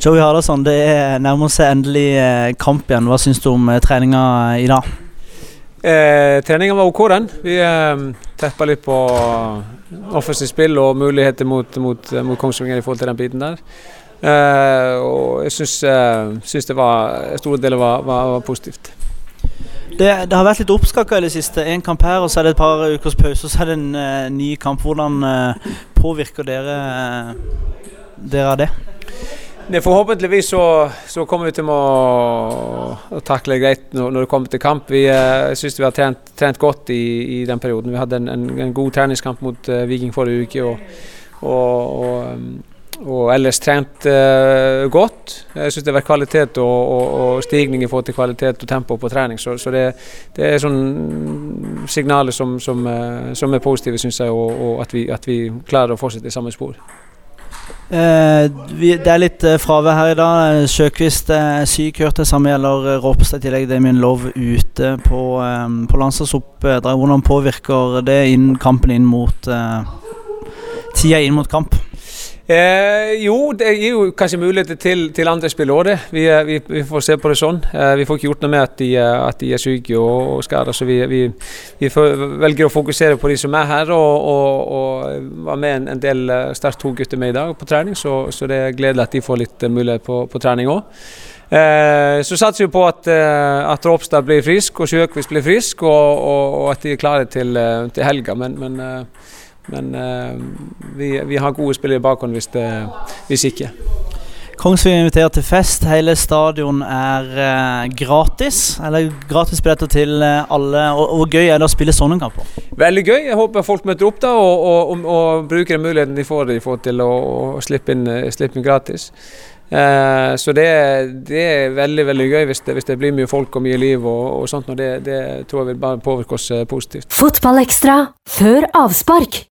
Joey Hardasson, det er nærmer seg endelig eh, kamp igjen. Hva syns du om eh, treninga i dag? Eh, treninga var OK, den. Vi eh, teppa litt på offensivt spill og muligheter mot, mot, mot Kongsvinger i forhold til den biten der. Eh, og jeg syns, eh, syns det var store deler var, var, var positivt. Det, det, har vært litt oppskakka i det siste. En kamp her, og så er det et par ukers pause, og så er det en uh, ny kamp. Hvordan uh, påvirker dere, uh, dere av det? Det, forhåpentligvis så, så, kommer vi til å, å takle greit når, når, det kommer til kamp. Vi uh, syns vi har trent, trent godt i, i, den perioden. Vi hadde en, en, en god treningskamp mot uh, Viking forrige uke. og, og, og, um, og ellers trent uh, godt. Jeg syns det har vært kvalitet og, stigning i forhold til kvalitet og tempo på trening. Så, så det, det, er sånn signaler som, som, som er positive, syns jeg, og at, vi, at vi klarer å fortsette i samme spor. Eh, vi, det er litt eh, fravær her i dag. Sjøkvist er syk, hørte. samme gjelder eh, Ropstad i tillegg. Damien Love ute på, eh, på landslagsoppdrag. Hvordan påvirker det inn, kampen inn mot eh, tida inn mot kamp? Eh, jo, det gir jo kanskje muligheter til, til andre spillere òg, vi, eh, vi, vi, får se på det sånn. Eh, vi får ikke gjort noe med at de, eh, at de er syke og, og skadet, så vi, vi, velger å fokusere på de som er her. Og, og, og var med en, en del eh, Start 2-gutter med i dag på trening, så, så, det er gledelig at de får litt mulighet på, på trening òg. Eh, så satser vi på at, at Ropstad blir frisk og Sjøkvist blir frisk, og, og, at de er klare til, til helga. Men, men men uh, vi, vi, har gode spillere i bakhånd hvis, hvis ikke. Kongsvinger inviterer til fest. Hele stadion er uh, gratis. Eller gratisbilletter til uh, alle. Og, Hvor gøy er det å spille sånne kamper? Veldig gøy. Jeg håper folk møter opp da og, og, og, og bruker den muligheten de får, de får til å, slippe, inn, slippe, inn, gratis. Uh, så det, det, er veldig veldig gøy hvis det, hvis det, blir mye folk og mye liv og, og sånt. Og det, det tror jeg vil bare påvirke oss positivt. Fotballekstra før avspark